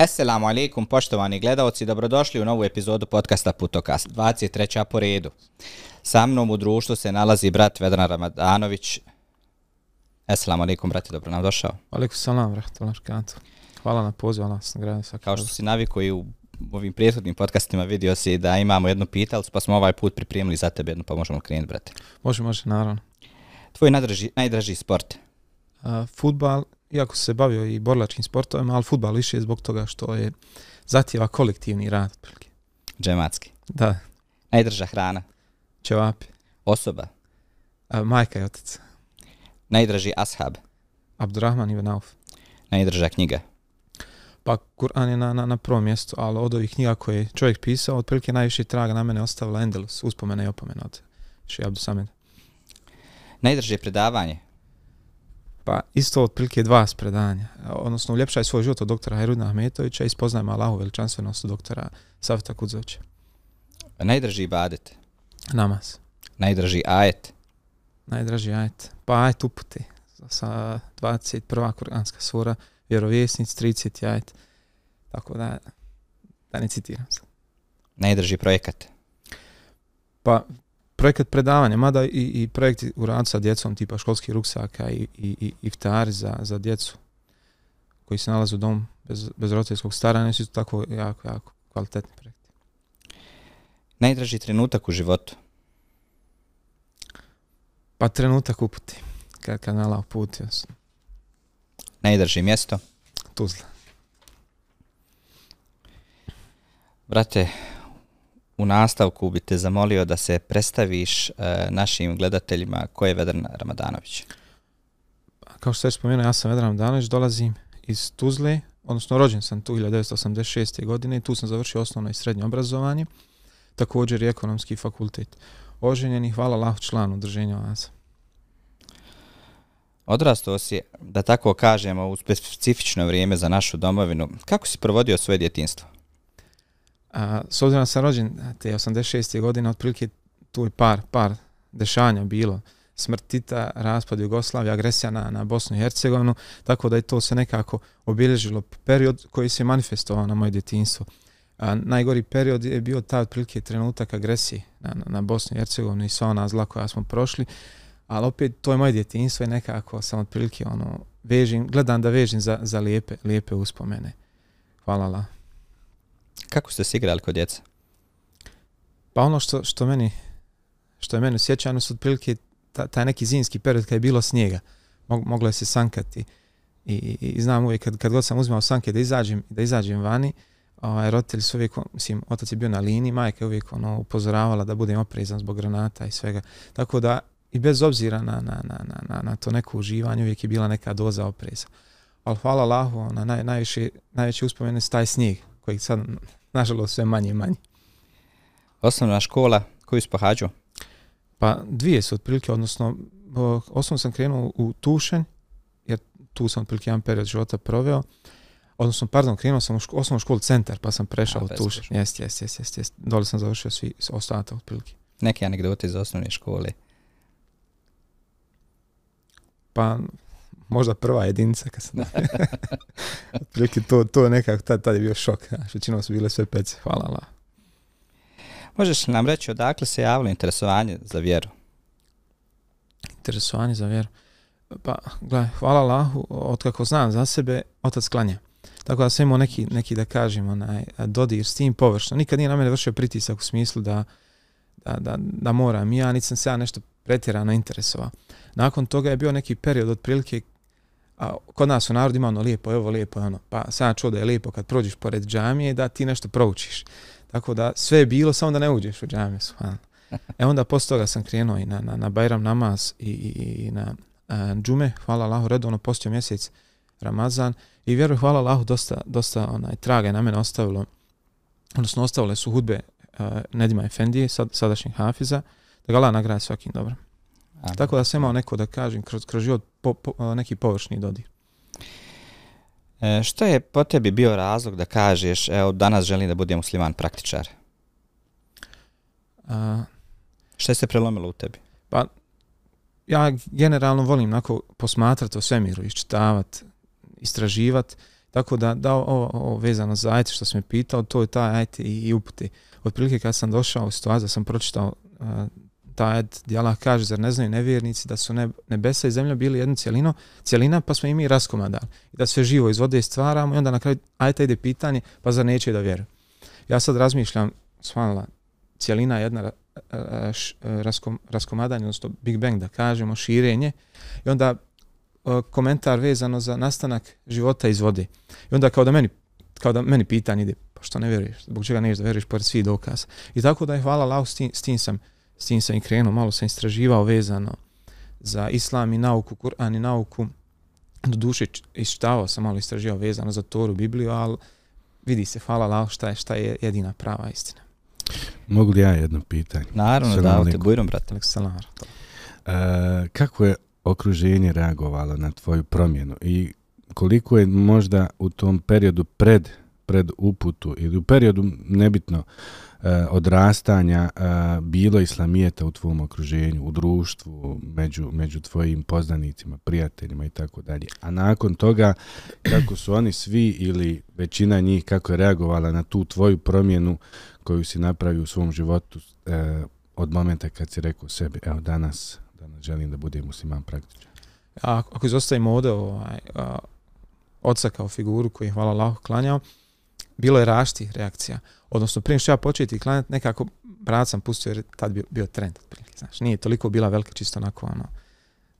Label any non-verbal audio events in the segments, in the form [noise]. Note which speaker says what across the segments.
Speaker 1: Assalamu alaikum, poštovani gledalci, dobrodošli u novu epizodu podcasta Putokast, 23. po redu. Sa mnom u društvu se nalazi brat Vedran Ramadanović. Assalamu alaikum, brate, dobro nam došao.
Speaker 2: Alaikum salam, rahmatullahi wabarakatuh. Hvala na pozivu, Allah sam nagradio svaki
Speaker 1: Kao što si naviku i u ovim prethodnim podcastima vidio si da imamo jednu pitalcu, pa smo ovaj put pripremili za tebe jednu, pa možemo krenuti, brate.
Speaker 2: Može, može, naravno.
Speaker 1: Tvoj najdraži, najdraži sport?
Speaker 2: Uh, futbal, iako se bavio i borlačkim sportovima, ali futbal više zbog toga što je zahtjeva kolektivni rad. otprilike.
Speaker 1: Džematski.
Speaker 2: Da,
Speaker 1: Najdrža hrana?
Speaker 2: ćevapi.
Speaker 1: Osoba?
Speaker 2: Uh, majka i otac.
Speaker 1: Najdraži ashab?
Speaker 2: Abdurrahman ibn Auf.
Speaker 1: Najdrža knjiga?
Speaker 2: Pa Kur'an je na, na, na prvom mjestu, ali od ovih knjiga koje je čovjek pisao, otprilike najviše traga na mene ostavila Endelus, uspomene i opomene od Šeji Abdu Samed.
Speaker 1: Najdrže predavanje?
Speaker 2: Pa isto otprilike dva spredanja. Odnosno, uljepšaj svoj život od doktora Herudina Ahmetovića i spoznajmo Allahu veličanstvenost doktora Savita Kudzovića.
Speaker 1: Najdrži ibadet?
Speaker 2: Namaz.
Speaker 1: Najdrži ajet?
Speaker 2: Najdraži ajet. Pa ajet uputi. Sa 21. kuranska sura, vjerovjesnic, 30. ajet. Tako da, da ne citiram se.
Speaker 1: Najdrži projekat?
Speaker 2: Pa, projekat predavanja, mada i, i projekti u radu sa djecom, tipa školskih ruksaka i, i, i iftari za, za djecu koji se nalaze u domu bez, bez roditeljskog staranja, su tako jako, jako kvalitetni projekti.
Speaker 1: Najdraži trenutak u životu?
Speaker 2: Pa trenutak uputi, kad, kad nala uputio sam.
Speaker 1: Najdrži mjesto?
Speaker 2: Tuzla.
Speaker 1: Brate, u nastavku bi te zamolio da se predstaviš e, našim gledateljima ko je Vedran Ramadanović.
Speaker 2: Kao što već spomenuo, ja sam Vedran Danović, dolazim iz Tuzle, odnosno rođen sam tu 1986. godine i tu sam završio osnovno i srednje obrazovanje, također i ekonomski fakultet. Oženjen i hvala Allah članu drženja oaza.
Speaker 1: Odrastao si, da tako kažemo, u specifično vrijeme za našu domovinu. Kako si provodio svoje djetinstvo?
Speaker 2: A, s obzirom da sam rođen te 86. godine, otprilike tu je par, par dešanja bilo. Smrt Tita, raspad Jugoslavije, agresija na, na Bosnu i Hercegovinu, tako da je to se nekako obilježilo period koji se manifestovao na moje djetinstvo. A, najgori period je bio taj otprilike trenutak agresije na, na, na Bosnu i Hercegovinu i sva ona zla koja smo prošli, ali opet to je moje djetinstvo i nekako sam otprilike ono, vežim, gledam da vežim za, za lijepe, lijepe uspomene. Hvala Allah.
Speaker 1: Kako ste se igrali kod djeca?
Speaker 2: Pa ono što, što meni što je meni sjećano su otprilike ta, taj neki zimski period kad je bilo snijega. Mog, moglo je se sankati. I, i, i znam uvijek kad, kad god sam uzmao sanke da izađem, da izađem vani, ovaj, roditelji su uvijek, mislim, otac je bio na liniji, majka je uvijek ono, upozoravala da budem oprezan zbog granata i svega. Tako da, i bez obzira na, na, na, na, na, na to neko uživanje, uvijek je bila neka doza opreza. Ali hvala Allahu, ona, naj, najviše, najveće uspomene su taj snijeg, koji sad, nažalost, sve manje i manje.
Speaker 1: Osnovna škola koju si pohađao?
Speaker 2: Pa dvije su otprilike, odnosno osnovno sam krenuo u Tušenj, jer tu sam otprilike jedan period života proveo, odnosno, pardon, krenuo sam u ško, osnovnu školu centar, pa sam prešao
Speaker 1: A,
Speaker 2: u Tušenj.
Speaker 1: Tušenj.
Speaker 2: Jeste, jeste, jeste, jeste. Jest. Dole sam završio svi ostatak otprilike.
Speaker 1: Neke anegdote iz osnovne škole.
Speaker 2: Pa možda prva jedinica kad sam [laughs] otprilike to, to nekako, tad, tad je bio šok, znaš, većinom su bile sve pece, hvala Allah.
Speaker 1: Možeš li nam reći odakle se javilo interesovanje za vjeru?
Speaker 2: Interesovanje za vjeru. Pa, gledaj, hvala Allahu, od kako znam za sebe, otac klanja. Tako da sam imao neki, neki da kažem, onaj, dodir s tim površno. Nikad nije na mene vršio pritisak u smislu da, da, da, da moram. Ja nisam se ja nešto pretjerano interesovao. Nakon toga je bio neki period otprilike a, kod nas u narodu ima ono lijepo, evo lijepo, ono, pa sam čuo da je lijepo kad prođeš pored džamije da ti nešto proučiš. Tako da sve je bilo, samo da ne uđeš u džamiju. subhanallah. E onda posle toga sam krenuo i na, na, na Bajram namaz i, i, i na a, džume, hvala Allahu, redovno ono postio mjesec Ramazan i vjeruj, hvala Allahu, dosta, dosta onaj, traga je na mene ostavilo, odnosno ostavile su hudbe a, Nedima Efendije, sad, sadašnjih Hafiza, da ga Allah nagrada svakim dobrom. Tako da sam imao neko, da kažem, kroz, kroz život po, po, a, neki površni dodir.
Speaker 1: E, što je po tebi bio razlog da kažeš, evo, danas želim da budem musliman praktičar?
Speaker 2: A,
Speaker 1: Što je se prelomilo u tebi?
Speaker 2: Pa, ja generalno volim onako posmatrati o svemiru, iščitavati, istraživati Tako da, da ovo, ovo vezano za ajte što sam me pitao, to je taj ajte i, i upute. Otprilike kad sam došao u situaciju sam pročitao uh, ta et, gdje Allah kaže, zar ne znaju nevjernici da su nebesa i zemlja bili jedno cijelino, cijelina, pa smo i mi raskomadali. I da sve živo iz vode stvaramo i onda na kraju ajta ide pitanje, pa zar neće da vjeruju. Ja sad razmišljam, svanila, cijelina je jedna raskom, raskomadanje, odnosno Big Bang da kažemo, širenje i onda komentar vezano za nastanak života iz vode. I onda kao da meni, kao da meni pitanje ide, pa što ne vjeruješ, zbog čega ne da vjeruješ pored svih dokaza. I tako da je hvala Allah, s tim, s tim sam s tim sam i krenuo, malo sam istraživao vezano za islam i nauku, Kur'an i nauku. Do duše iščitavao sam malo istraživao vezano za Toru, Bibliju, ali vidi se, hvala Allah, šta je, šta je jedina prava istina.
Speaker 3: Mogu li ja jedno pitanje?
Speaker 1: Naravno, da, te bujrom, brate.
Speaker 2: Salam.
Speaker 3: Uh, kako je okruženje reagovalo na tvoju promjenu i koliko je možda u tom periodu pred, pred uputu ili u periodu nebitno e, odrastanja e, bilo islamijeta u tvom okruženju, u društvu, među, među tvojim poznanicima, prijateljima i tako dalje. A nakon toga, kako su oni svi ili većina njih, kako je reagovala na tu tvoju promjenu koju si napravio u svom životu e, od momenta kad si rekao sebi, evo danas, danas želim da budem musliman praktičan.
Speaker 2: A, ako izostavimo ovdje ovaj, a, oca kao figuru koji je hvala Allah klanjao, bilo je rašti reakcija odnosno prije što ja početi klanjati, nekako brat sam pustio jer tad bio, bio trend. Znaš, nije toliko bila velika čisto onako ono,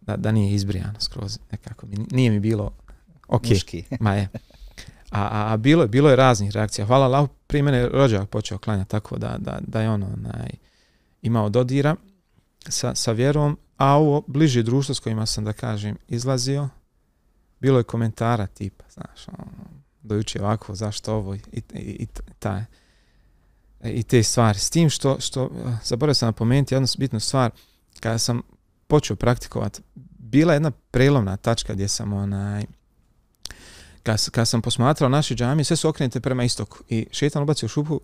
Speaker 2: da, da nije izbrijana skroz nekako. Nije mi bilo ok.
Speaker 1: Muški. [laughs]
Speaker 2: Ma je. A, a, a bilo, bilo je raznih reakcija. Hvala Allah, prije mene rođak počeo klanjati tako da, da, da je ono onaj, imao dodira sa, sa vjerom, a ovo bliže društvo s kojima sam da kažem izlazio, bilo je komentara tipa, znaš, ono, dojuče ovako, zašto ovo i, i, i, i taj e, i te stvari. S tim što, što e, zaboravio sam napomenuti jednu bitnu stvar, kada sam počeo praktikovati, bila jedna prelomna tačka gdje sam onaj, kad, kad sam posmatrao naše džamije, sve su okrenute prema istoku i šetan ubacio šupu,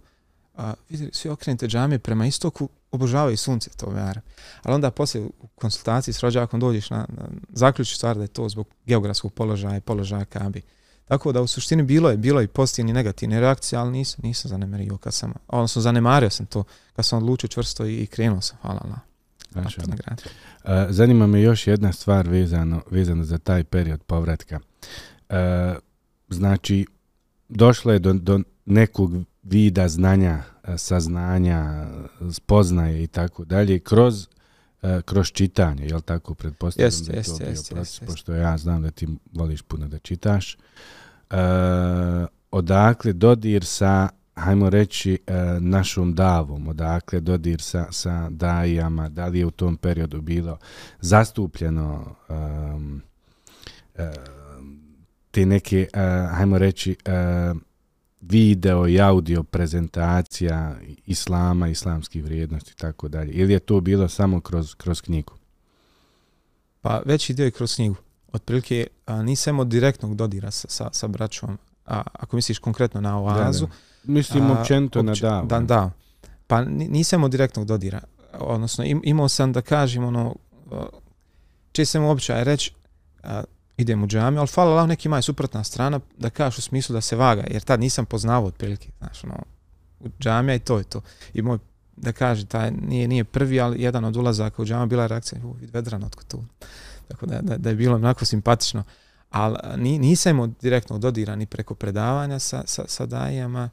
Speaker 2: a vidjeli, svi okrenute džamije prema istoku, obožavaju sunce, to vera. Ali onda poslije u konsultaciji s rođakom dođeš na, na zaključi stvar da je to zbog geografskog položaja i položaja kabi. Tako da u suštini bilo je bilo i pozitivni i negativni reakcije, ali nisam, nisam zanemario kad sam, odnosno zanemario sam to kad sam odlučio čvrsto i, i krenuo sam, hvala Allah.
Speaker 3: Znači, uh, zanima me još jedna stvar vezano, vezano za taj period povratka. Uh, znači, došlo je do, do nekog vida znanja, saznanja, spoznaje i tako dalje, kroz kroz čitanje, jel tako, pretpostavljam
Speaker 2: jest, da je to jest, bio proces,
Speaker 3: pošto ja znam da ti voliš puno da čitaš. E, odakle dodir sa, hajmo reći, e, našom davom, odakle dodir sa, sa dajama, da li je u tom periodu bilo zastupljeno e, e, te neke, e, hajmo reći, e, video i audio prezentacija islama, islamskih vrijednosti i tako dalje. Ili je to bilo samo kroz, kroz knjigu?
Speaker 2: Pa veći dio je kroz knjigu. Otprilike a, nisam imao direktnog dodira sa, sa, sa braćom. A, ako misliš konkretno na oazu.
Speaker 3: Da, da. Mislim općenito na da.
Speaker 2: Da, da. Pa nisam imao direktnog dodira. Odnosno im, imao sam da kažem ono, če sam običaj reći idem u džamiju, ali hvala Allah neki maj suprotna strana da kažeš u smislu da se vaga, jer tad nisam poznavao otprilike, znaš, ono, u džamija i to je to. I moj, da kaže, taj nije, nije prvi, ali jedan od ulazaka u džamiju bila je reakcija, u, vedran otko tu. Tako da, da, da, je bilo onako simpatično. Ali ni, nisam imao direktno dodira ni preko predavanja sa, sa, sa dajama,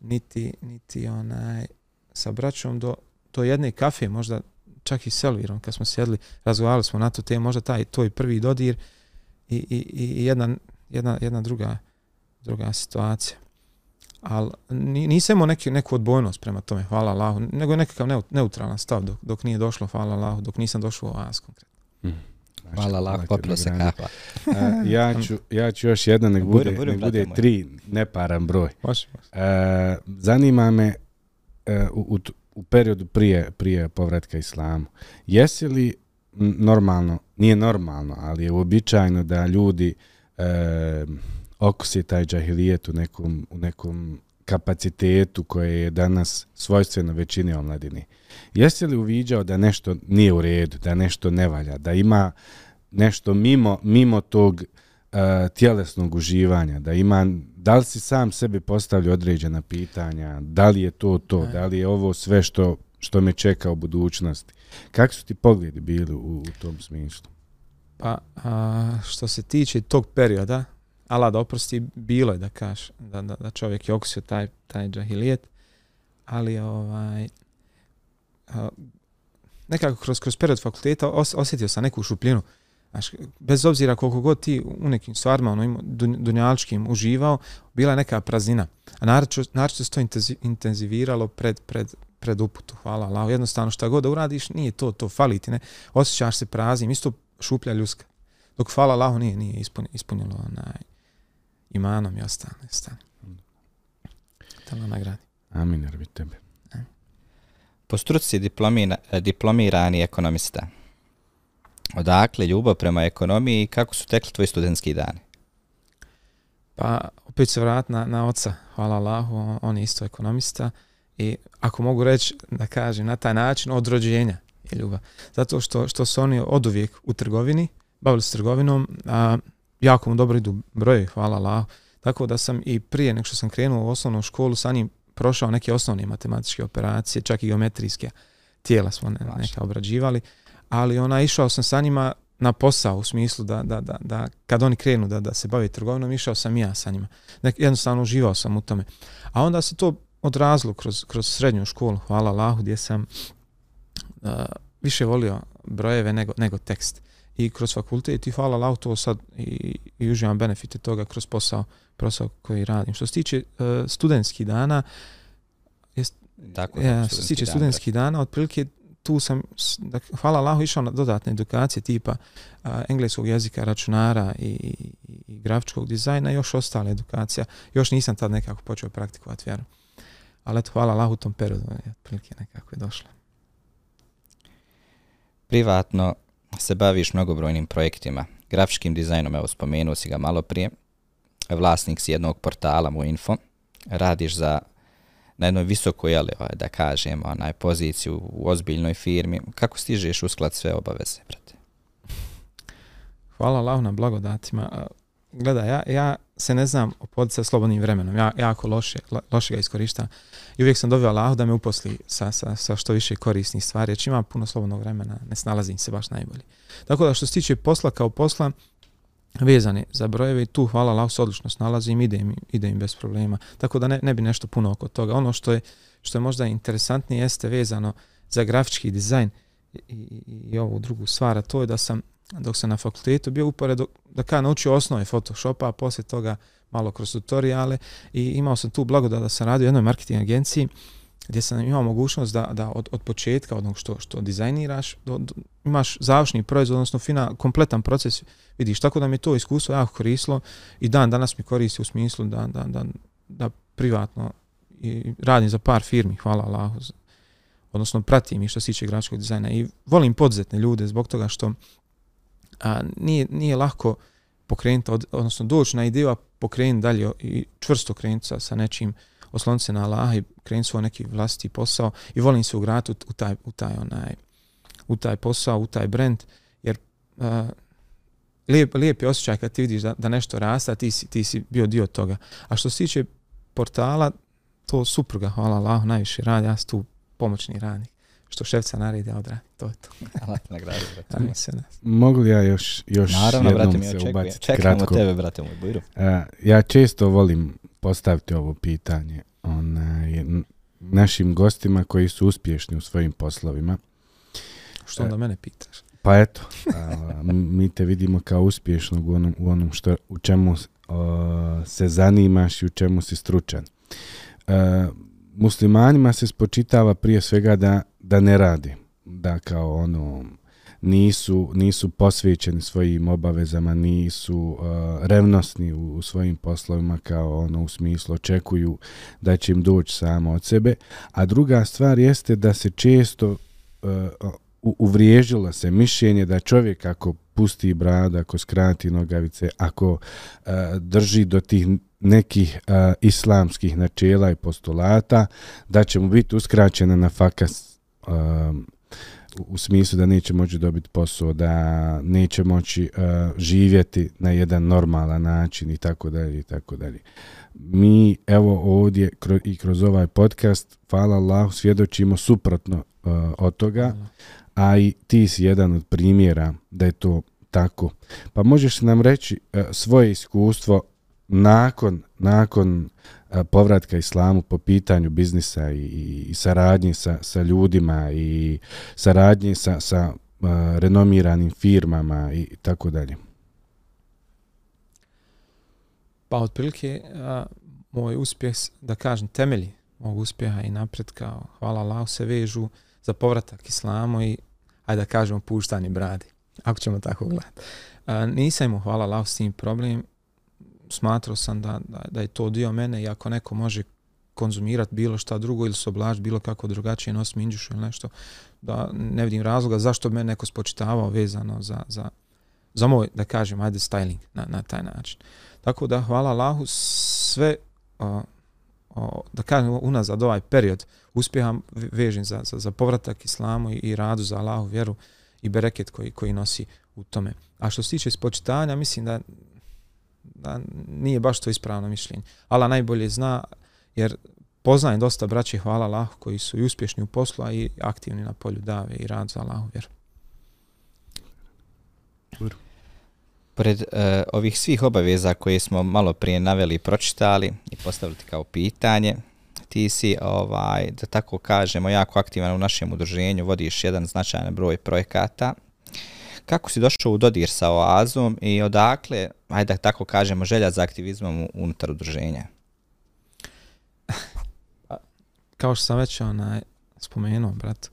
Speaker 2: niti, niti onaj, sa braćom do, do jedne kafe, možda čak i Selvirom, kad smo sjedli, razgovarali smo na to te, možda taj, to je prvi dodir, i, i, i jedna, jedna, jedna druga, druga situacija. Ali nisam imao neki, neku odbojnost prema tome, hvala Allahu, nego je nekakav neutralan stav dok, dok nije došlo, hvala Allahu, dok nisam došao u vas konkretno.
Speaker 1: Mm. Znači, hvala Allahu, popilo se kapa.
Speaker 3: ja, [laughs] ću, ja ću još jedna, nek bude, nek bude tri, neparan broj.
Speaker 2: Može, može.
Speaker 3: Uh, zanima me uh, u, u periodu prije, prije povratka islamu, jesi li normalno, nije normalno, ali je uobičajno da ljudi e, okusi taj džahilijet u nekom, u nekom kapacitetu koje je danas svojstveno većini omladini. Jesi li uviđao da nešto nije u redu, da nešto ne valja, da ima nešto mimo, mimo tog e, tjelesnog uživanja, da ima, da li si sam sebi postavlja određena pitanja, da li je to to, da li je ovo sve što, što me čeka u budućnosti. Kako su ti pogledi bili u, u tom smislu?
Speaker 2: Pa, a, što se tiče tog perioda, Allah da oprosti, bilo je da kaš, da, da, da čovjek je okusio taj, taj džahilijet, ali ovaj, a, nekako kroz, kroz period fakulteta os, osjetio sam neku šupljinu. Znaš, bez obzira koliko god ti u nekim stvarima ono, ima, dunjaličkim uživao, bila je neka praznina. A naravno se to intenziviralo pred, pred, pred uputu. Hvala Allah. Jednostavno šta god da uradiš, nije to, to fali ti. Ne? Osjećaš se praznim, isto šuplja ljuska. Dok hvala Allahu nije, nije ispunilo, ispunilo onaj, imanom i ostalo. Da vam nagradi.
Speaker 3: Amin, jer bi tebe.
Speaker 1: Po struci diplomirani ekonomista. Odakle ljubav prema ekonomiji i kako su tekli tvoji studentski dani?
Speaker 2: Pa, opet se vrat na, na oca. Hvala Allahu, on je isto ekonomista. I ako mogu reći, da kažem, na taj način od rođenja je ljubav. Zato što, što su oni od uvijek u trgovini, bavili se trgovinom, a jako mu dobro idu broje, hvala Allah. Tako da sam i prije nek što sam krenuo u osnovnu školu sa njim prošao neke osnovne matematičke operacije, čak i geometrijske tijela smo ne, neka obrađivali, ali ona išao sam sa njima na posao u smislu da, da, da, da kad oni krenu da, da se bave trgovinom, išao sam ja sa njima. Nek, jednostavno uživao sam u tome. A onda se to odrazilo kroz, kroz srednju školu, hvala Allahu, gdje sam uh, više volio brojeve nego, nego tekst i kroz fakultet i hvala Allah to sad i, i uživam benefite toga kroz posao, posao koji radim. Što se tiče uh, studentskih dana, jest,
Speaker 1: Tako,
Speaker 2: ja, što se tiče studentskih dana, otprilike tu sam, da, hvala Allahu, išao na dodatne edukacije tipa uh, engleskog jezika, računara i, i, i grafičkog dizajna i još ostale edukacija. Još nisam tad nekako počeo praktikovati vjeru. Ali eto, hvala Allahu u tom periodu, otprilike nekako je došlo.
Speaker 1: Privatno, se baviš mnogobrojnim projektima, grafičkim dizajnom, evo spomenuo si ga malo prije, vlasnik si jednog portala mu info, radiš za na jednoj visokoj, jeli, ovaj, da kažem, onaj poziciju u ozbiljnoj firmi. Kako stižeš usklad sve obaveze, brate?
Speaker 2: Hvala Allah na blagodatima. Gledaj, ja, ja se ne znam opoditi sa slobodnim vremenom. Ja jako loše, loše ga iskorištam. I uvijek sam dobio Allah da me uposli sa, sa, sa što više korisnih stvari. Jer imam puno slobodnog vremena, ne snalazim se baš najbolje. Tako da što se tiče posla kao posla, vezane za brojeve i tu hvala Allah se odlično snalazim, idem, idem bez problema. Tako da ne, ne bi nešto puno oko toga. Ono što je, što je možda interesantnije jeste vezano za grafički dizajn i, i, i ovu drugu stvar, to je da sam dok sam na fakultetu bio upored da ka naučio osnove Photoshopa, a poslije toga malo kroz tutoriale i imao sam tu blagodat da sam radio u jednoj marketing agenciji gdje sam imao mogućnost da, da od, od početka, od što, što dizajniraš, do, do, imaš završni proizvod, odnosno fina, kompletan proces, vidiš, tako da mi to iskustvo jako koristilo i dan danas mi koristi u smislu da, da, da, da privatno i radim za par firmi, hvala Allahu, odnosno pratim i što se tiče grafičkog dizajna i volim podzetne ljude zbog toga što a, nije, nije lako pokrenuti, od, odnosno doći na ideju, a pokrenuti dalje i čvrsto krenuti sa, sa nečim, osloniti se na Allaha i krenuti svoj neki vlastiti posao i volim se ugrati u, u, taj, u, taj, onaj, u taj posao, u taj brand, jer a, lijep, lijep je osjećaj kad ti vidiš da, da nešto rasta, ti si, ti si bio dio toga. A što se tiče portala, to supruga, hvala Allah, najviše radi, ja sam tu pomoćni radnik što šefca naredi odra. To je to. [laughs]
Speaker 1: Allah nagradi, brate.
Speaker 2: se ne.
Speaker 3: Mogu li ja još, još
Speaker 1: Naravno,
Speaker 3: jednom
Speaker 1: brate, mi
Speaker 3: se ubaciti
Speaker 1: Čekamo
Speaker 3: kratko?
Speaker 1: tebe, brate, moj bujru.
Speaker 3: Uh, ja često volim postaviti ovo pitanje onaj, našim gostima koji su uspješni u svojim poslovima.
Speaker 2: Što onda mene pitaš?
Speaker 3: Pa eto, a, m- mi te vidimo kao uspješnog u onom, u onom što, u čemu o, se zanimaš i u čemu si stručan. E, muslimanima se spočitava prije svega da, da ne radi, da kao ono nisu, nisu posvećeni svojim obavezama, nisu uh, revnosni u, u svojim poslovima kao ono u smislu očekuju da će im doći samo od sebe. A druga stvar jeste da se često uh, uvriježilo se mišljenje da čovjek ako pusti brada, ako skrati nogavice, ako a, drži do tih nekih a, islamskih načela i postulata, da će mu biti uskraćena na fakas a, u, smislu da neće moći dobiti posao, da neće moći uh, živjeti na jedan normalan način i tako dalje i tako dalje. Mi evo ovdje kroz, i kroz ovaj podcast, hvala Allah, svjedočimo suprotno uh, od toga, a i ti si jedan od primjera da je to tako. Pa možeš nam reći e, svoje iskustvo nakon, nakon e, povratka islamu po pitanju biznisa i, i, i saradnje sa, sa ljudima i saradnje sa, sa e, renomiranim firmama i tako dalje.
Speaker 2: Pa otprilike a, moj uspjeh, da kažem, temelji mog uspjeha i napretka, hvala Allah, se vežu za povratak islamu i, ajde da kažemo, puštanje bradi, ako ćemo tako gledati. A, nisam imao, hvala Allah, s tim problem, smatrao sam da, da, da je to dio mene i ako neko može konzumirati bilo šta drugo ili se oblaž bilo kako drugačije nos minđušu ili nešto, da ne vidim razloga zašto bi me neko spočitavao vezano za, za, za moj, da kažem, ajde styling na, na taj način. Tako da, hvala Allahu, sve, o, o, da kažem, unazad ovaj period uspjeha vežim za, za, za povratak islamu i, i radu za Allahu vjeru i bereket koji, koji nosi u tome. A što se tiče spočitanja, mislim da, da nije baš to ispravno mišljenje. Allah najbolje zna, jer poznajem dosta braće, hvala Allahu, koji su i uspješni u poslu, a i aktivni na polju dave i rad za Allahu vjeru.
Speaker 1: Pred e, ovih svih obaveza koje smo malo prije naveli i pročitali i postavili kao pitanje, ti si, ovaj, da tako kažemo, jako aktivan u našem udruženju, vodiš jedan značajan broj projekata. Kako si došao u dodir sa oazom i odakle, ajde da tako kažemo, želja za aktivizmom unutar udruženja?
Speaker 2: Kao što sam već onaj, spomenuo, bratu,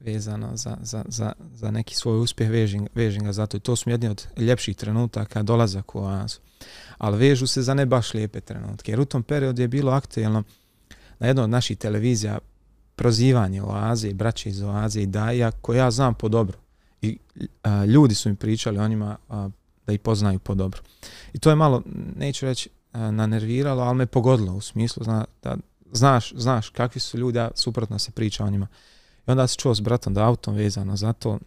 Speaker 2: vezano za, za, za, za neki svoj uspjeh vežim, ga zato i to su jedni od ljepših trenutaka dolazak u oazu. Ali vežu se za ne baš lijepe trenutke. Jer u tom periodu je bilo aktuelno na jednoj od naših televizija prozivanje oaze i braće iz oaze i daja koje ja znam po dobro. I a, ljudi su mi pričali o njima a, da ih poznaju po dobro. I to je malo, neću reći, a, nanerviralo, ali me pogodilo u smislu zna, da znaš, znaš kakvi su ljudi, a suprotno se priča o njima. I onda se čuo s bratom da autom vezano za to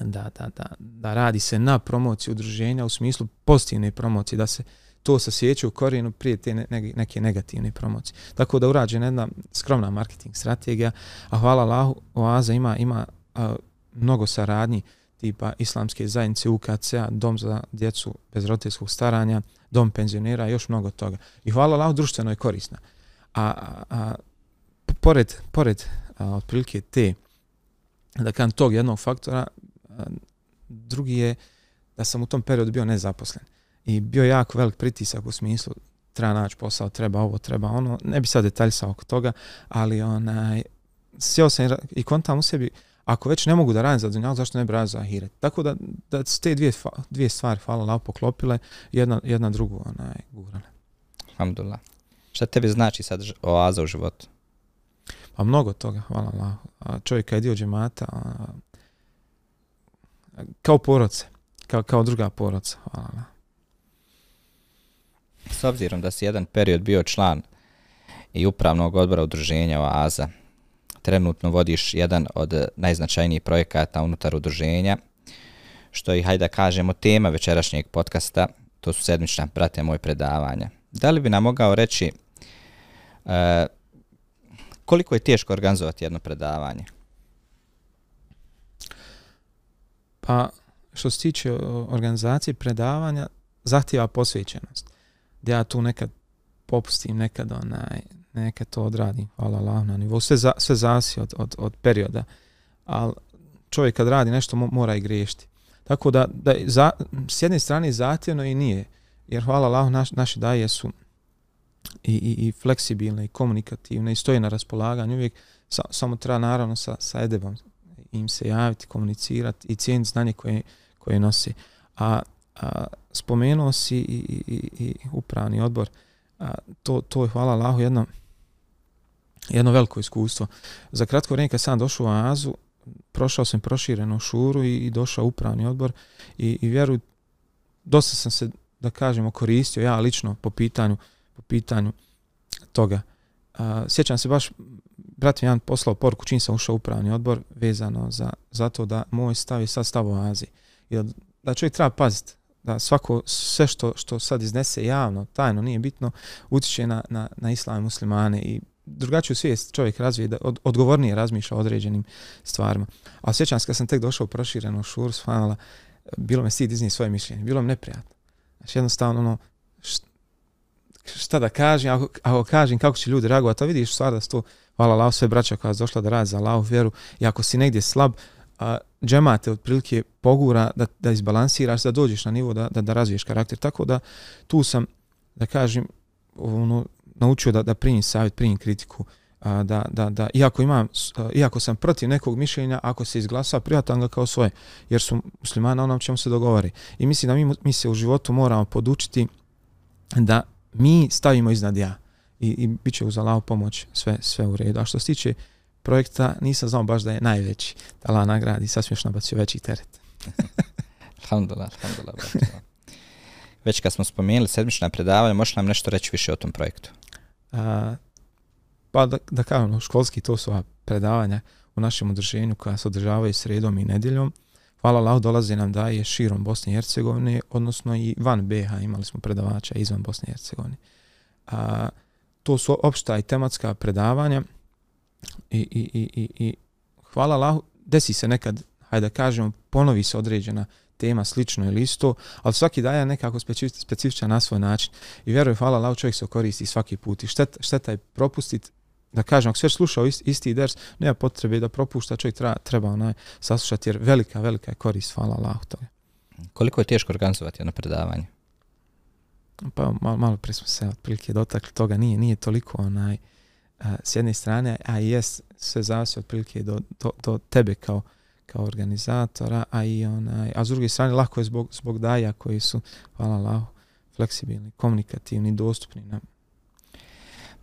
Speaker 2: da, da, da, da radi se na promociji udruženja u smislu pozitivne promocije, da se to sasjeće u korijenu prije te ne, neke negativne promocije. Tako da urađena jedna skromna marketing strategija, a hvala Allahu, Oaza ima, ima a, mnogo saradnji tipa islamske zajednice UKC-a, dom za djecu bez roditeljskog staranja, dom penzionera, još mnogo toga. I hvala Allahu, društveno je korisna. A, a, a pored, pored a, otprilike te, da kažem, tog jednog faktora, a, drugi je da sam u tom periodu bio nezaposlen. I bio jako velik pritisak u smislu treba naći posao, treba ovo, treba ono. Ne bi sad detaljsao oko toga, ali onaj, sjeo sam i kontam u sebi, ako već ne mogu da radim za Dunjalu, zašto ne bi radio za ahiret? Tako da, da su te dvije, dvije stvari, hvala lao, poklopile, jedna, jedna drugu onaj, gurale.
Speaker 1: Alhamdulillah. Šta tebi znači sad oaza u životu?
Speaker 2: Pa mnogo toga, hvala Allah. A čovjek kad je dio džemata, a, kao poroce, kao, kao druga poroca, hvala Allah.
Speaker 1: S obzirom da si jedan period bio član i upravnog odbora udruženja Oaza, trenutno vodiš jedan od najznačajnijih projekata unutar udruženja, što je, hajde da kažemo, tema večerašnjeg podcasta, to su sedmična prate moje predavanja. Da li bi nam mogao reći uh, koliko je teško organizovati jedno predavanje?
Speaker 2: Pa, što se tiče organizacije predavanja, zahtjeva posvećenost. Da ja tu nekad popustim, nekad, onaj, nekad to odradim, hvala Allah na nivou. Sve, za, sve zasi od, od, od perioda, ali čovjek kad radi nešto mora i griješiti. Tako da, da za, s jedne strane zahtjevno i nije, jer hvala Allah, naš, naši daje su i, i, i fleksibilne i komunikativne i stoje na raspolaganju uvijek sa, samo treba naravno sa, sa edebom im se javiti, komunicirati i cijeniti znanje koje, koje nosi. A, a spomenuo si i, i, i, i upravni odbor, a, to, to je hvala Allahu jedno, jedno veliko iskustvo. Za kratko vrijeme kad sam došao u Azu, prošao sam proširenu šuru i, i došao upravni odbor i, i vjeruj, dosta sam se, da kažemo, koristio ja lično po pitanju po pitanju toga. Uh, sjećam se baš, brat mi jedan poslao poruku čim sam ušao u upravni odbor vezano za, za to da moj stav je sad stav o Aziji. I da, da čovjek treba paziti da svako, sve što, što sad iznese javno, tajno, nije bitno, utiče na, na, na islam i muslimane i drugačiju svijest čovjek razvije, da od, odgovornije razmišlja o određenim stvarima. A sjećam se kad sam tek došao u proširenu šur, svanala, bilo me stid iznije svoje mišljenje, bilo mi neprijatno. Znači jednostavno, ono, šta da kažem, ako, ako kažem kako će ljudi reagovati, to vidiš stvar da su to, hvala Allah, sve braća koja je došla da radi za Allah vjeru i ako si negdje slab, a, džemate otprilike pogura da, da izbalansiraš, da dođeš na nivo da, da, da razviješ karakter. Tako da tu sam, da kažem, ono, naučio da, da primim savjet, primim kritiku, a, da, da, da, iako, imam, a, iako sam protiv nekog mišljenja, ako se izglasa, prijatan ga kao svoje, jer su muslimani, onom čemu se dogovori. I mislim da mi, mi se u životu moramo podučiti da mi stavimo iznad ja i, i bit će uz Allaho pomoć sve, sve u redu. A što se tiče projekta, nisam znao baš da je najveći. Da Allah nagradi, sad smiješ nabacio veći teret. [laughs]
Speaker 1: alhamdulillah, alhamdulillah. Već kad smo spomenuli sedmična predavanja, možeš nam nešto reći više o tom projektu?
Speaker 2: A, pa da, da kažem, školski to su predavanja u našem udrženju koja se održavaju sredom i nedjeljom. Hvala Allah, dolaze nam da je širom Bosne i Hercegovine, odnosno i van BH imali smo predavača izvan Bosne i Hercegovine. A, to su opšta i tematska predavanja i, i, i, i, i hvala Allah, desi se nekad, hajde da kažemo, ponovi se određena tema slično ili isto, ali svaki daje nekako specifičan na svoj način. I vjerujem, hvala Allah, čovjek se koristi svaki put i šteta, šteta je propustiti da kažem, ako sve slušao isti, isti ders, nema potrebe da propušta, čovjek treba, treba onaj saslušati, jer velika, velika je korist, hvala Allah toga.
Speaker 1: Koliko je teško organizovati jedno predavanje?
Speaker 2: Pa malo, malo prije smo se otprilike dotakli toga, nije, nije toliko onaj, a, s jedne strane, a i jest sve zavisi otprilike do, do, do tebe kao, kao organizatora, a i onaj, a s druge strane lako je zbog, zbog daja koji su, hvala Allah, fleksibilni, komunikativni, dostupni nam.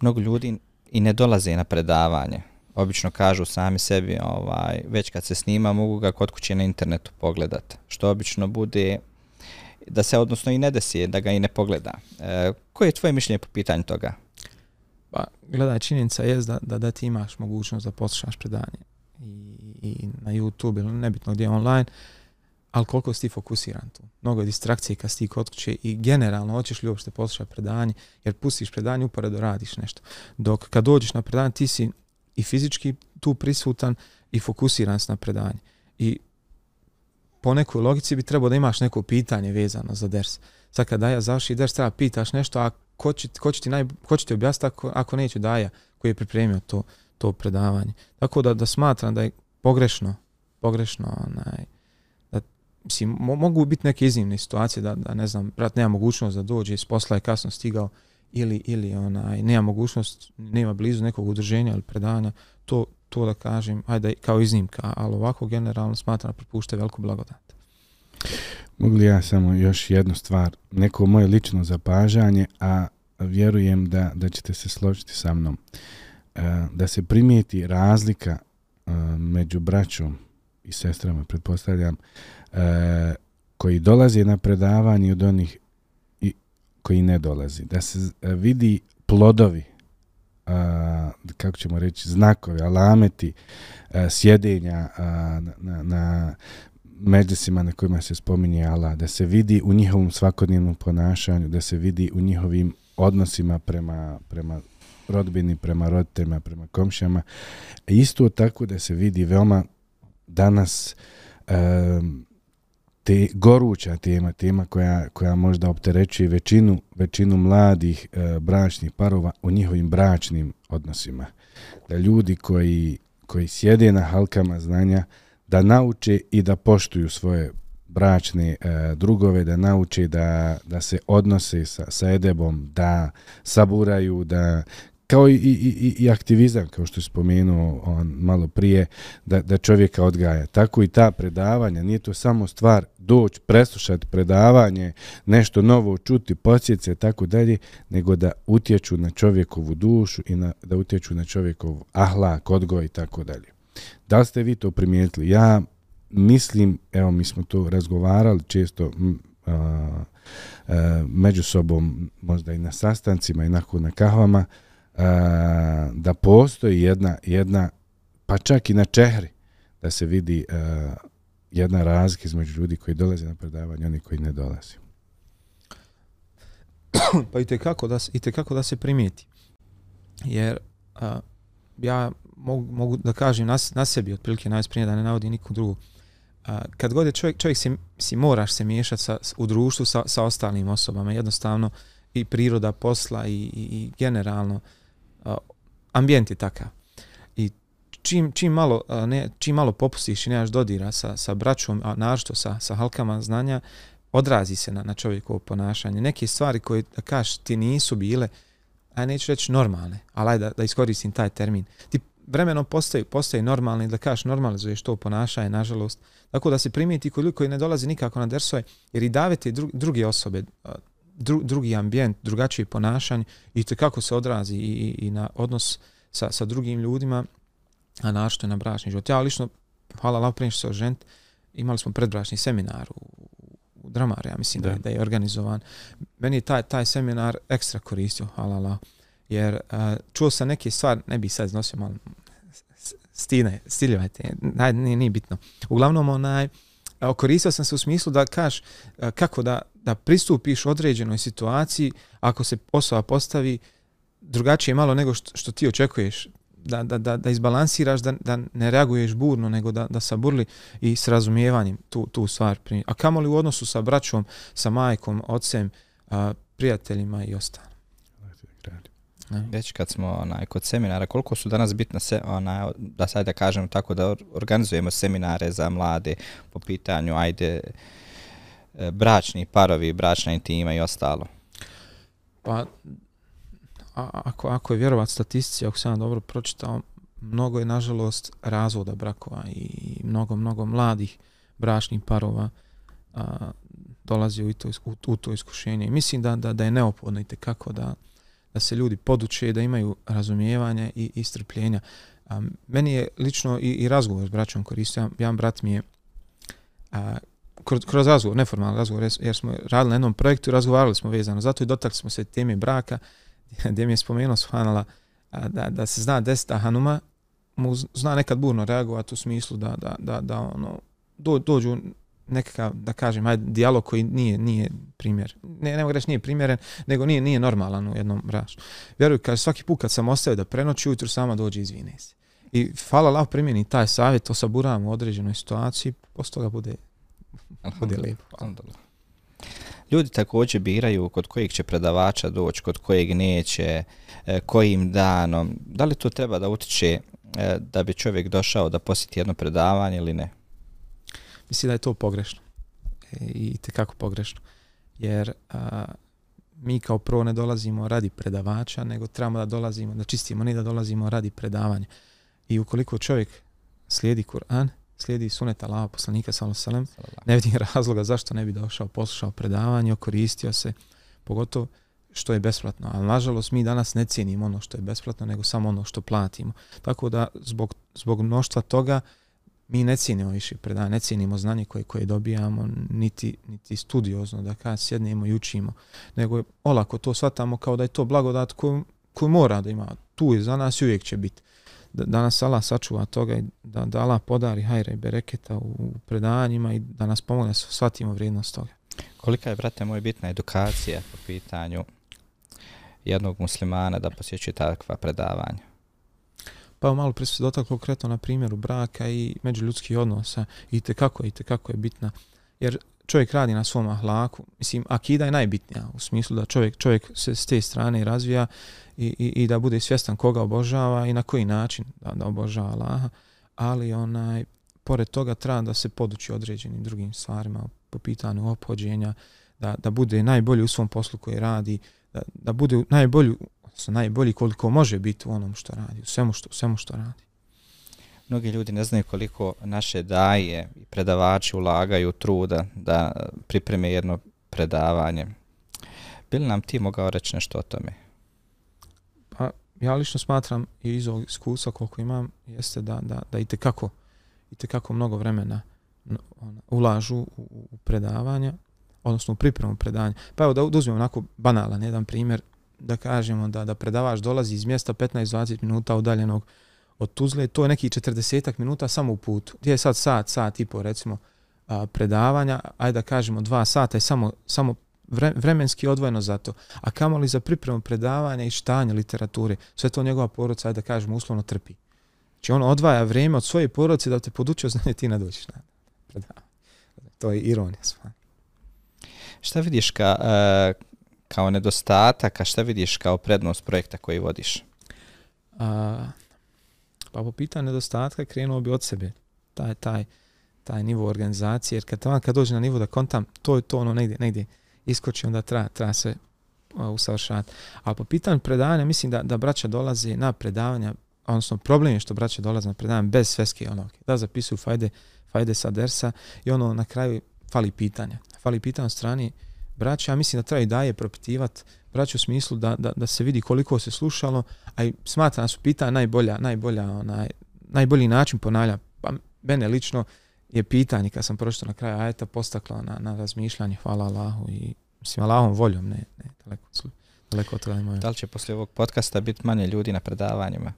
Speaker 1: Mnogo ljudi i ne dolaze na predavanje. Obično kažu sami sebi, ovaj, već kad se snima, mogu ga kod kuće na internetu pogledati. Što obično bude da se odnosno i ne desi da ga i ne pogleda. E, koje je tvoje mišljenje po pitanju toga?
Speaker 2: Pa, gledaj, činjenica je da, da, da ti imaš mogućnost da poslušaš predanje i, i na YouTube ili nebitno gdje online, ali koliko si ti fokusiran tu. Mnogo je distrakcije kad si ti kod kuće i generalno hoćeš li uopšte poslušati predanje, jer pustiš predanje, uporedo radiš nešto. Dok kad dođeš na predanje, ti si i fizički tu prisutan i fokusiran si na predanje. I po nekoj logici bi trebao da imaš neko pitanje vezano za ders. Sad kad daja završi ders, treba pitaš nešto, a ko će, ko će ti, naj, ko će ti objasniti ako, ako neće daja koji je pripremio to, to predavanje. Tako da, da smatram da je pogrešno, pogrešno onaj, mislim, mo mogu biti neke iznimne situacije da, da ne znam, brat nema mogućnost da dođe iz posla je kasno stigao ili, ili onaj, nema mogućnost, nema blizu nekog udruženja ili predanja, to, to da kažem, ajde, kao iznimka, ali ovako generalno smatram propušte veliku blagodat.
Speaker 3: Mogu li ja samo još jednu stvar, neko moje lično zapažanje, a vjerujem da, da ćete se složiti sa mnom, e, da se primijeti razlika e, među braćom i sestrama, pretpostavljam, e, e, koji dolazi na predavanje od onih i, koji ne dolazi. Da se e, vidi plodovi, a, kako ćemo reći, znakovi, alameti a, sjedenja a, na, na, na međusima na kojima se spominje Allah, da se vidi u njihovom svakodnevnom ponašanju, da se vidi u njihovim odnosima prema, prema rodbini, prema roditeljima, prema komšama. Isto tako da se vidi veoma danas um, te goruća tema, tema koja, koja možda opterećuje većinu, većinu mladih e, bračnih parova u njihovim bračnim odnosima. Da ljudi koji, koji sjede na halkama znanja, da nauče i da poštuju svoje bračne e, drugove, da nauče da, da se odnose sa, sa edebom, da saburaju, da kao i, i, i, i aktivizam, kao što je spomenuo on malo prije, da, da čovjeka odgaja. Tako i ta predavanja, nije to samo stvar doći, preslušati predavanje, nešto novo čuti, posjece, tako dalje, nego da utječu na čovjekovu dušu i na, da utječu na čovjekov ahlak, odgoj i tako dalje. Da li ste vi to primijetili? Ja mislim, evo mi smo to razgovarali često a, a, među sobom, možda i na sastancima i nakon na kahvama, da postoji jedna, jedna, pa čak i na čehri, da se vidi a, jedna razlika između ljudi koji dolaze na predavanje i oni koji ne dolaze.
Speaker 2: pa i kako da, se- i kako da se primijeti. Jer a, ja mogu, mogu da kažem na, na sebi, otprilike najsprije da ne navodi nikog drugog. A, kad god je čovjek, čovjek se, si moraš se miješati sa, u društvu sa, sa ostalim osobama, jednostavno i priroda posla i, i, i generalno a, ambijent je takav. I čim, čim, malo, ne, čim malo popustiš i nemaš dodira sa, sa braćom, a našto sa, sa halkama znanja, odrazi se na, na čovjekovo ponašanje. Neke stvari koje, da kažeš, ti nisu bile, aj neću reći normalne, ali ajde da, da iskoristim taj termin. Ti vremenom postaju, postaju normalni, da kažeš normalizuješ to ponašanje, nažalost. Tako da se primijeti kod ljudi koji ne dolazi nikako na dersove, jer i davete dru, druge osobe, dru, drugi ambijent, drugačije ponašanje i to kako se odrazi i, i, i na odnos sa, sa drugim ljudima, a našto je na bračni život. Ja lično, hvala Allah, prije što se oženiti, imali smo predbračni seminar u, u Dramaru, ja mislim da,
Speaker 3: Da.
Speaker 2: da, da je organizovan. Meni je taj, taj seminar ekstra koristio, hvala Allah, jer uh, čuo sam neke stvari, ne bi sad iznosio malo stine, stiljevajte, naj, nije, nije bitno. Uglavnom, onaj, a, koristio sam se u smislu da kaš a, kako da, da pristupiš određenoj situaciji ako se osoba postavi drugačije malo nego što, što ti očekuješ da, da, da, da izbalansiraš, da, da ne reaguješ burno, nego da, da saburli i s razumijevanjem tu, tu stvar. primi- A kamoli u odnosu sa braćom, sa majkom, ocem, a, prijateljima i ostalo.
Speaker 1: Već kad smo onaj, kod seminara, koliko su danas bitna, se, onaj, da sad da kažem tako, da organizujemo seminare za mlade po pitanju, ajde, E, bračni parovi, bračna intima i ostalo.
Speaker 2: Pa, a, ako, ako je vjerovat statistici, ako sam dobro pročitao, mnogo je, nažalost, razvoda brakova i mnogo, mnogo mladih bračnih parova a, dolazi u to, u, u to iskušenje. I mislim da, da, da je neophodno i kako da, da se ljudi poduče, da imaju razumijevanja i, i strpljenja. A, meni je lično i, i razgovor s braćom koristio. Jedan brat mi je a, kroz, kroz razgovor, neformalan razgovor, jer, smo radili na jednom projektu i razgovarali smo vezano. Zato i dotakli smo se teme braka, [laughs] gdje mi je spomenuo Suhanala da, da se zna desita Hanuma, mu zna nekad burno reagovati u smislu da, da, da, da ono, do, dođu nekakav, da kažem, ajde, dijalog koji nije, nije primjer. Ne, ne mogu reći nije primjeren, nego nije, nije normalan u jednom brašu. Vjeruj, kaže, svaki put kad sam ostavio da prenoći, ujutru sama dođe izvine se. I hvala Allah primjeni taj savjet, to saburam u određenoj situaciji, posto toga bude, bude lijepo.
Speaker 1: Alhamdulillah. Ljudi također biraju kod kojeg će predavača doći, kod kojeg neće, e, kojim danom. Da li to treba da utiče e, da bi čovjek došao da posjeti jedno predavanje ili ne?
Speaker 2: Mislim da je to pogrešno. E, I tekako pogrešno. Jer a, mi kao prvo ne dolazimo radi predavača, nego trebamo da dolazimo, da čistimo, ne da dolazimo radi predavanja. I ukoliko čovjek slijedi Kur'an, slijedi sunet Allaha poslanika sallallahu ve sellem, ne vidim razloga zašto ne bi došao, poslušao predavanje, koristio se, pogotovo što je besplatno. Ali nažalost mi danas ne cijenimo ono što je besplatno, nego samo ono što platimo. Tako da zbog, zbog mnoštva toga mi ne cijenimo više predavanje, ne cijenimo znanje koje, koje dobijamo, niti, niti studiozno da kad sjednemo i učimo, nego olako to shvatamo kao da je to blagodat koju, koju mora da ima. Tu je za nas i uvijek će biti. Da, da nas Allah sačuva toga i da, da Allah podari hajra i bereketa u, predavanjima i da nas pomogne da shvatimo vrijednost toga.
Speaker 1: Kolika je, brate moj, bitna edukacija po pitanju jednog muslimana da posjećuje takva predavanja?
Speaker 2: Pa malo prije se dotaklo konkretno na primjeru braka i međuljudskih odnosa i te kako i te kako je bitna. Jer čovjek radi na svom ahlaku, mislim, akida je najbitnija u smislu da čovjek, čovjek se s te strane razvija i, i, i da bude svjestan koga obožava i na koji način da, da obožava Allaha, ali onaj, pored toga treba da se poduči određenim drugim stvarima po pitanju ophođenja, da, da bude najbolji u svom poslu koji radi, da, da bude najbolji, odnosno najbolji koliko može biti u onom što radi, u svemu što, u svemu što radi.
Speaker 1: Mnogi ljudi ne znaju koliko naše daje i predavači ulagaju truda da pripreme jedno predavanje. Bili nam ti mogao reći nešto o tome?
Speaker 2: Pa ja lično smatram i iz ovog iskustva koliko imam jeste da, da, da i tekako, i tekako mnogo vremena ona, ulažu u, u predavanja, odnosno u pripremu predavanja. Pa evo da, da uzmemo onako banalan jedan primjer, da kažemo da da predavač dolazi iz mjesta 15-20 minuta udaljenog od Tuzle, to je neki 40 minuta samo u putu. Gdje je sad sat, sat i po recimo a, predavanja, ajde da kažemo dva sata je samo, samo vremenski odvojeno za to. A kamoli za pripremu predavanja i štanje literature, sve to njegova porodca, ajde da kažemo, uslovno trpi. Znači on odvaja vrijeme od svoje porodice da te podučio znanje ti na predavanje. To je ironija sva.
Speaker 1: Šta vidiš ka, uh, kao nedostatak, a šta vidiš kao prednost projekta koji vodiš?
Speaker 2: A, pa po pitanju nedostatka krenuo bi od sebe. Taj, taj, taj nivo organizacije, jer kad, kad dođe na nivo da kontam, to je to ono negdje, negdje iskoči, onda treba, treba se usavršavati. A po pitanju predavanja, mislim da, da braća dolaze na predavanja, odnosno problem je što braća dolaze na predavanja bez sveske onog, Da zapisuju fajde, fajde sa dersa i ono na kraju fali pitanja. Fali pitanja od strani braća, ja mislim da treba i daje propitivati braća u smislu da, da, da se vidi koliko se slušalo, a i smatra su pitanja najbolja, najbolja, onaj, najbolji način ponavlja. Pa mene lično je pitanje kad sam prošao na kraju ajeta postaklo na, na razmišljanje, hvala Allahu i mislim Allahom voljom, ne, ne daleko, daleko od toga
Speaker 1: Da li će poslije ovog podcasta biti manje ljudi na predavanjima?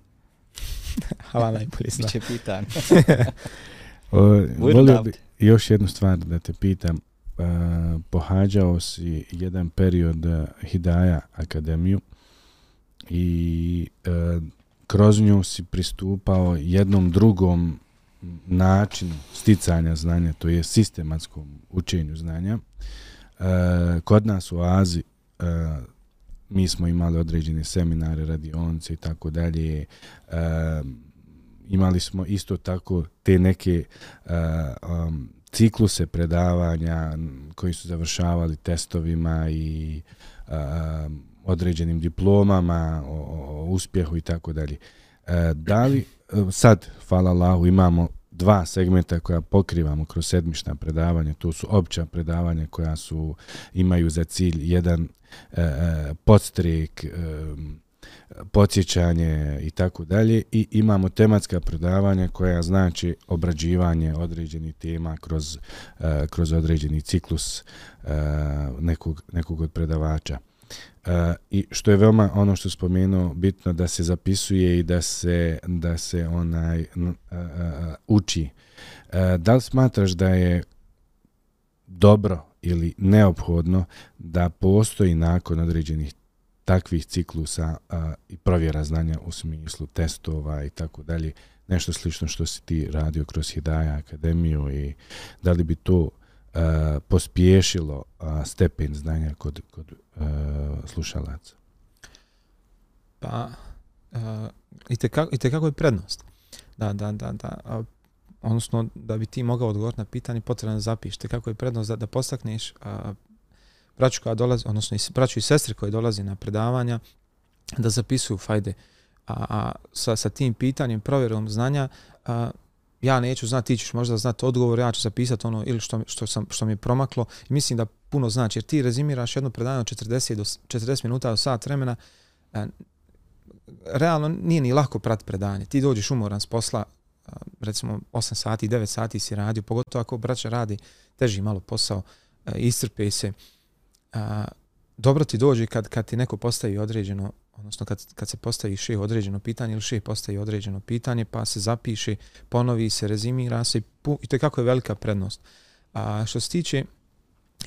Speaker 1: [laughs]
Speaker 2: hvala najbolji
Speaker 1: zna. Biće pitanje. [laughs]
Speaker 3: volio bi još jednu stvar da te pitam. Uh, pohađao si jedan period e, Hidaja akademiju i e, kroz nju si pristupao jednom drugom način sticanja znanja, to je sistematskom učenju znanja. E, kod nas u Aziji e, mi smo imali određene seminare, radionce i tako dalje. E, imali smo isto tako te neke e, um, cikluse predavanja koji su završavali testovima i a, određenim diplomama o, o uspjehu i tako dalje. E, da li e, sad, hvala Allahu, imamo dva segmenta koja pokrivamo kroz sedmišna predavanja, to su opća predavanja koja su imaju za cilj jedan e, e e, podsjećanje i tako dalje i imamo tematska predavanja koja znači obrađivanje određenih tema kroz, eh, kroz određeni ciklus eh, nekog, nekog od predavača. Uh, I što je veoma ono što spomenuo bitno da se zapisuje i da se da se onaj uh, uči. Uh, da li smatraš da je dobro ili neophodno da postoji nakon određenih takvih ciklusa a, i provjera znanja u smislu testova i tako dalje, nešto slično što si ti radio kroz Hidaja akademiju i da li bi to a, pospješilo a, stepen znanja kod, kod a, slušalaca?
Speaker 2: Pa, i i, tekako, i tekako je prednost. Da, da, da, da, A, odnosno da bi ti mogao odgovoriti na pitanje, potrebno da zapišete kako je prednost da, da postakneš a, braću koja dolazi, odnosno braću i sestre koje dolazi na predavanja, da zapisuju fajde. A, a sa, sa tim pitanjem, provjerom znanja, a, ja neću znati, ti ćeš možda znati odgovor, ja ću zapisati ono ili što, što, sam, što mi je promaklo. I mislim da puno znači, jer ti rezimiraš jedno predavanje od 40, do, 40 minuta do sat vremena, a, realno nije ni lako prati predanje. Ti dođeš umoran s posla, a, recimo 8 sati, 9 sati si radio, pogotovo ako braća radi teži malo posao, a, istrpe se. A, dobro ti dođe kad, kad ti neko postavi određeno odnosno kad, kad se postavi šeh određeno pitanje ili šeh postavi određeno pitanje, pa se zapiše, ponovi se, rezimira se i, pu, i to je kako je velika prednost. A što se tiče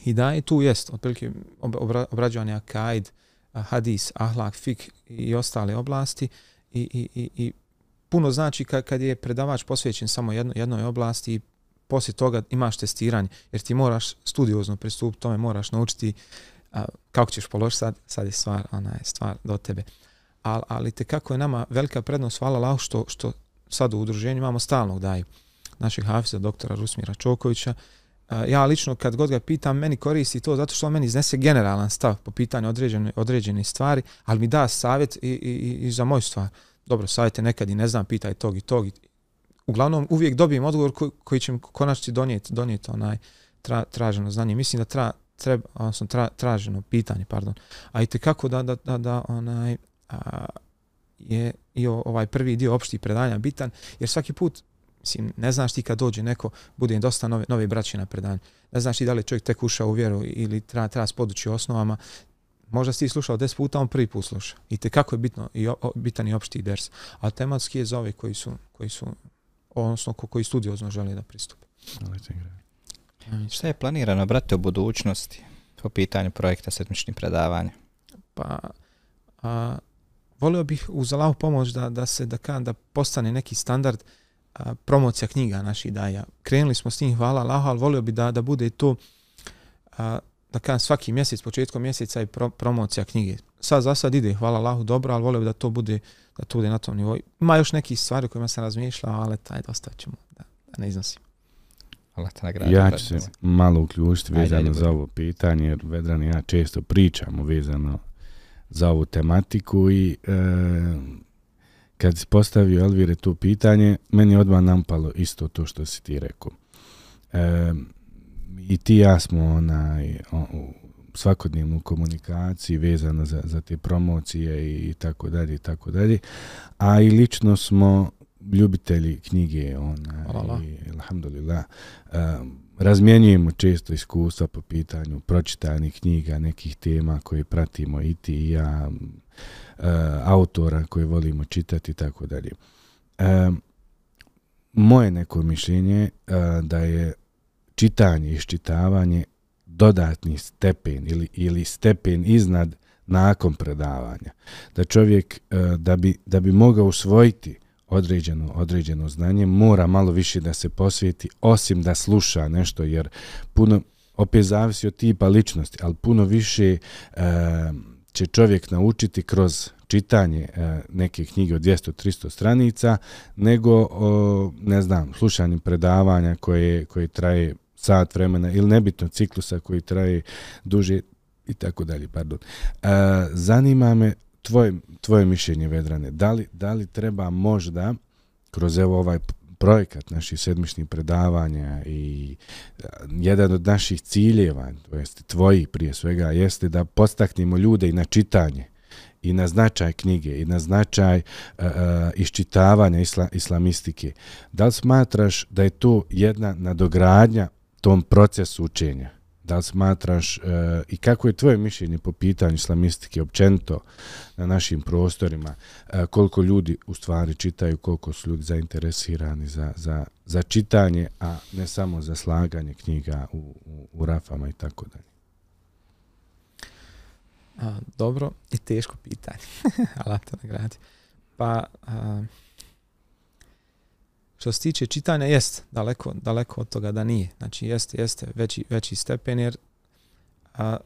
Speaker 2: i da je tu jest, otprilike obra, obrađivanje akaid, hadis, ahlak, fik i ostale oblasti i, i, i, i puno znači kad, kad je predavač posvećen samo jedno, jednoj oblasti i poslije toga imaš testiranje, jer ti moraš studiozno pristupiti tome, moraš naučiti a, kako ćeš položiti sad, sad je stvar, ona je stvar do tebe. Al, ali te kako je nama velika prednost, hvala Allah, što, što sad u udruženju imamo stalnog daju našeg hafiza, doktora Rusmira Čokovića. A, ja lično kad god ga pitam, meni koristi to zato što on meni iznese generalan stav po pitanju određene, određene stvari, ali mi da savjet i, i, i za moju stvar. Dobro, savjete nekad i ne znam, pitaj tog i tog. Uglavnom, uvijek dobijem odgovor koji, koji će mi konačiti donijeti, donijeti onaj tra, traženo znanje. Mislim da tra, treba, odnosno tra, traženo pitanje, pardon. A i kako da, da, da, da onaj, a, je i ovaj prvi dio opštih predanja bitan, jer svaki put, mislim, ne znaš ti kad dođe neko, bude dosta nove, nove braće na predanju, ne znaš ti da li čovjek tek ušao u vjeru ili treba, treba spodući osnovama, možda si ti slušao 10 puta, on prvi put sluša. I te kako je bitno, i o, bitan i opšti ders. A tematski je za ove koji su, koji su odnosno ko, koji studiozno žele da pristupe.
Speaker 1: Šta je planirano, brate, u budućnosti po pitanju projekta sedmičnih predavanja?
Speaker 2: Pa, a, volio bih uz Allahu pomoć da, da se da, kan, da postane neki standard a, promocija knjiga naših daja. Krenuli smo s njim, hvala Allahu, ali volio bih da, da bude to a, da kažem, svaki mjesec, početkom mjeseca i pro, promocija knjige. Sad za sad ide, hvala Allahu, dobro, ali volio bih da to bude da to bude na tom nivou. Ima još neki stvari kojima sam razmišljao, ali taj dosta ćemo da, da ne iznosim.
Speaker 1: Allah te nagradi.
Speaker 3: Ja ću se malo uključiti vezano za ovo pitanje, jer Vedran i ja često pričamo vezano za ovu tematiku i e, kad si postavio Elvire to pitanje, meni odmah nampalo isto to što si ti rekao. E, I ti ja smo onaj, o, svakodnevnu komunikaciji vezano za, za te promocije i tako dalje i tako dalje. A i lično smo ljubitelji knjige ona i alhamdulillah um, razmjenjujemo često iskustva po pitanju pročitanih knjiga, nekih tema koje pratimo i ti i ja, uh, autora koje volimo čitati i tako dalje. Um, moje neko mišljenje uh, da je čitanje i iščitavanje dodatni stepen ili, ili stepen iznad nakon predavanja. Da čovjek, e, da bi, da bi mogao usvojiti određeno, određeno znanje, mora malo više da se posvijeti, osim da sluša nešto, jer puno, opet zavisi od tipa ličnosti, ali puno više e, će čovjek naučiti kroz čitanje e, neke knjige od 200-300 stranica, nego, o, ne znam, slušanjem predavanja koje, koje traje sat vremena ili nebitno ciklusa koji traje duže i tako dalje, pardon. E, zanima me tvoje, tvoje mišljenje, Vedrane, da li, da li treba možda kroz evo ovaj projekat naših sedmičnih predavanja i e, jedan od naših ciljeva, to jest tvoji prije svega, jeste da postaknemo ljude i na čitanje i na značaj knjige i na značaj uh, iščitavanja isla, islamistike. Da li smatraš da je to jedna nadogradnja tom procesu učenja? da li smatraš uh, i kako je tvoje mišljenje po pitanju islamistike općenito na našim prostorima, uh, koliko ljudi u stvari čitaju, koliko su ljudi zainteresirani za, za, za čitanje, a ne samo za slaganje knjiga u, u, u rafama i tako dalje.
Speaker 2: A, dobro i teško pitanje. [laughs] Allah te nagradi. Pa, a, što se tiče čitanja, jest daleko, daleko od toga da nije. Znači, jeste, jeste veći, veći stepen, jer a,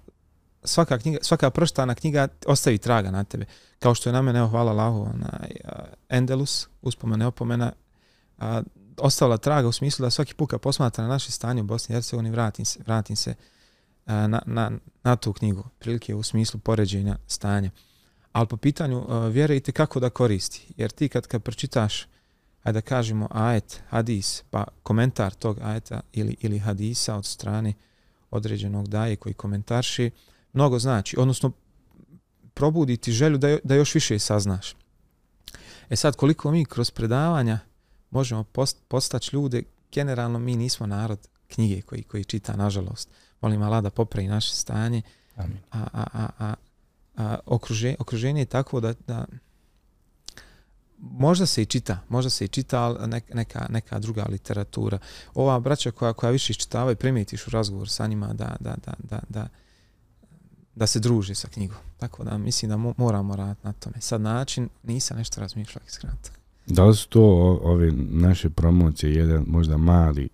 Speaker 2: svaka, knjiga, svaka proštana knjiga ostavi traga na tebe. Kao što je na mene, evo, hvala Lahu, onaj, a, Endelus, uspomene opomena, a, ostavila traga u smislu da svaki puka posmatra na naše stanje u Bosni i Hercegovini, vratim se, vratim se a, na, na, na tu knjigu, prilike u smislu poređenja stanja. Ali po pitanju a, vjere i kako da koristi. Jer ti kad, kad pročitaš ajde da kažemo ajet, hadis, pa komentar tog ajeta ili, ili hadisa od strane određenog daje koji komentarši, mnogo znači, odnosno probuditi želju da, da još više saznaš. E sad, koliko mi kroz predavanja možemo post, postaći ljude, generalno mi nismo narod knjige koji koji čita, nažalost. Molim Allah da popravi naše stanje. Amin. A, a, a, a, a okruženje, okruženje je tako da, da možda se i čita, možda se i čita, neka, neka druga literatura. Ova braća koja, koja više čitava i primijetiš u razgovor sa njima da, da, da, da, da, da se druži sa knjigom. Tako da mislim da moramo raditi na tome. Sad način nisam nešto razmišljao iskreno.
Speaker 3: Da li su to ove naše promocije jedan možda mali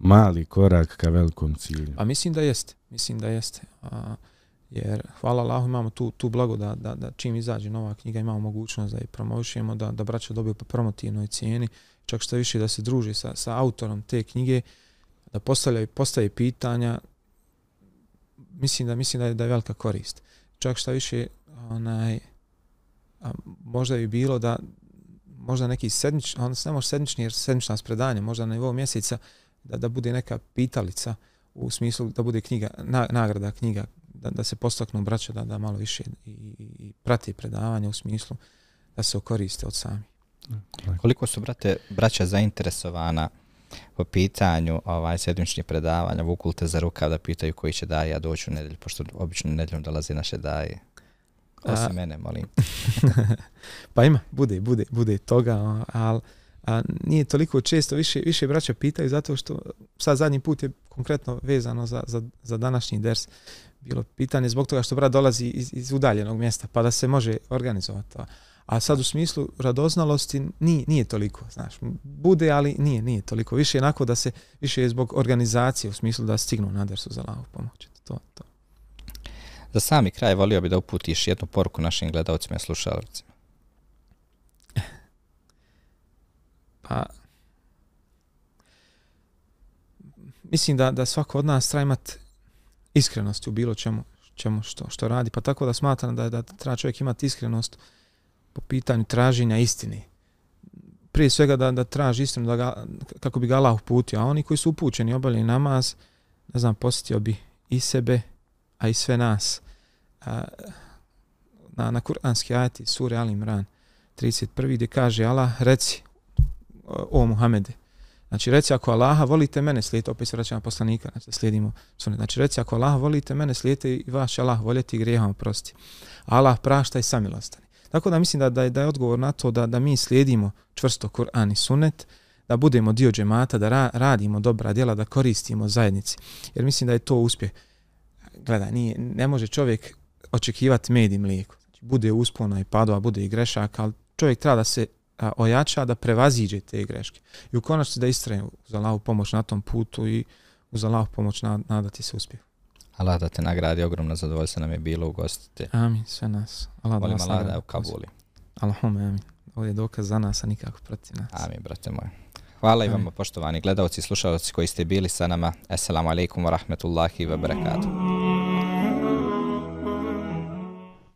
Speaker 3: mali korak ka velikom cilju?
Speaker 2: A mislim da jeste. Mislim da jeste. A, jer hvala Allahu imamo tu, tu blago da, da, da čim izađe nova knjiga imamo mogućnost da je promovišemo, da, da braća dobiju po promotivnoj cijeni, čak što više da se druži sa, sa autorom te knjige, da postavljaju, postaje pitanja, mislim da mislim da je, da je velika korist. Čak što više onaj, a, možda bi bilo da možda neki sedmični, on ne može sedmični jer sedmična spredanje, možda na nivou mjeseca da, da bude neka pitalica u smislu da bude knjiga, na, nagrada knjiga da, da se postaknu braća da, da malo više i, i, i prati predavanje u smislu da se koriste od sami.
Speaker 1: Koliko su brate, braća zainteresovana po pitanju ovaj, sedmičnih predavanja, vukul te za rukav da pitaju koji će daje, ja doći u nedelju, pošto obično nedeljom dolazi naše daje. Osim
Speaker 2: A-
Speaker 1: mene, molim. [laughs]
Speaker 2: Pa ima, bude, bude, bude toga, ali a nije toliko često, više, više braća pitaju zato što sad zadnji put je konkretno vezano za, za, za današnji ders bilo pitanje zbog toga što brat dolazi iz, iz udaljenog mjesta pa da se može organizovati to. A sad u smislu radoznalosti nije, nije toliko, znaš, bude, ali nije, nije toliko. Više je onako da se, više je zbog organizacije u smislu da stignu na dersu za lavu pomoć. To, to.
Speaker 1: Za sami kraj volio bi da uputiš jednu poruku našim gledalcima i slušalcima. [laughs]
Speaker 2: Pa, mislim da, da svako od nas treba imati iskrenosti u bilo čemu, čemu što, što radi. Pa tako da smatram da, da treba čovjek imati iskrenost po pitanju traženja istine. Prije svega da, da traži istinu da ga, kako bi ga Allah uputio. A oni koji su upućeni obavljeni namaz, ne znam, posjetio bi i sebe, a i sve nas. A, na, na kuranski ajati sure Al Imran 31. gdje kaže Allah, reci, o Muhammede, Znači, reci ako Allaha volite mene, slijedite, opet se vraćam na poslanika, znači da slijedimo sunet. Znači, reci ako Allaha volite mene, slijedite i vaš Allah voljeti i grijehom prosti. Allah prašta i samilostani. Tako da mislim da, da, je, da je odgovor na to da, da mi slijedimo čvrsto Kur'an i sunet, da budemo dio džemata, da ra, radimo dobra djela, da koristimo zajednici. Jer mislim da je to uspjeh. Gledaj, nije, ne može čovjek očekivati med i mlijeko. Znači, bude uspona i padova, bude i grešaka, ali čovjek treba da se a, ojača da prevaziđe te greške. I u konačnici da istraje uz Allahu pomoć na tom putu i uz Allahu pomoć na, nadati se uspjehu.
Speaker 1: Allah da te nagradi, ogromno zadovoljstvo nam je bilo ugostiti.
Speaker 2: Amin, sve nas. Allah da nas
Speaker 1: Allah da
Speaker 2: nagradi.
Speaker 1: u Kabuli.
Speaker 2: Allahumma amin. Ovo je dokaz za nas, a nikako protiv nas.
Speaker 1: Amin, brate moj. Hvala i vama, poštovani gledalci i slušalci koji ste bili sa nama. Assalamu alaikum wa rahmetullahi wa barakatuh.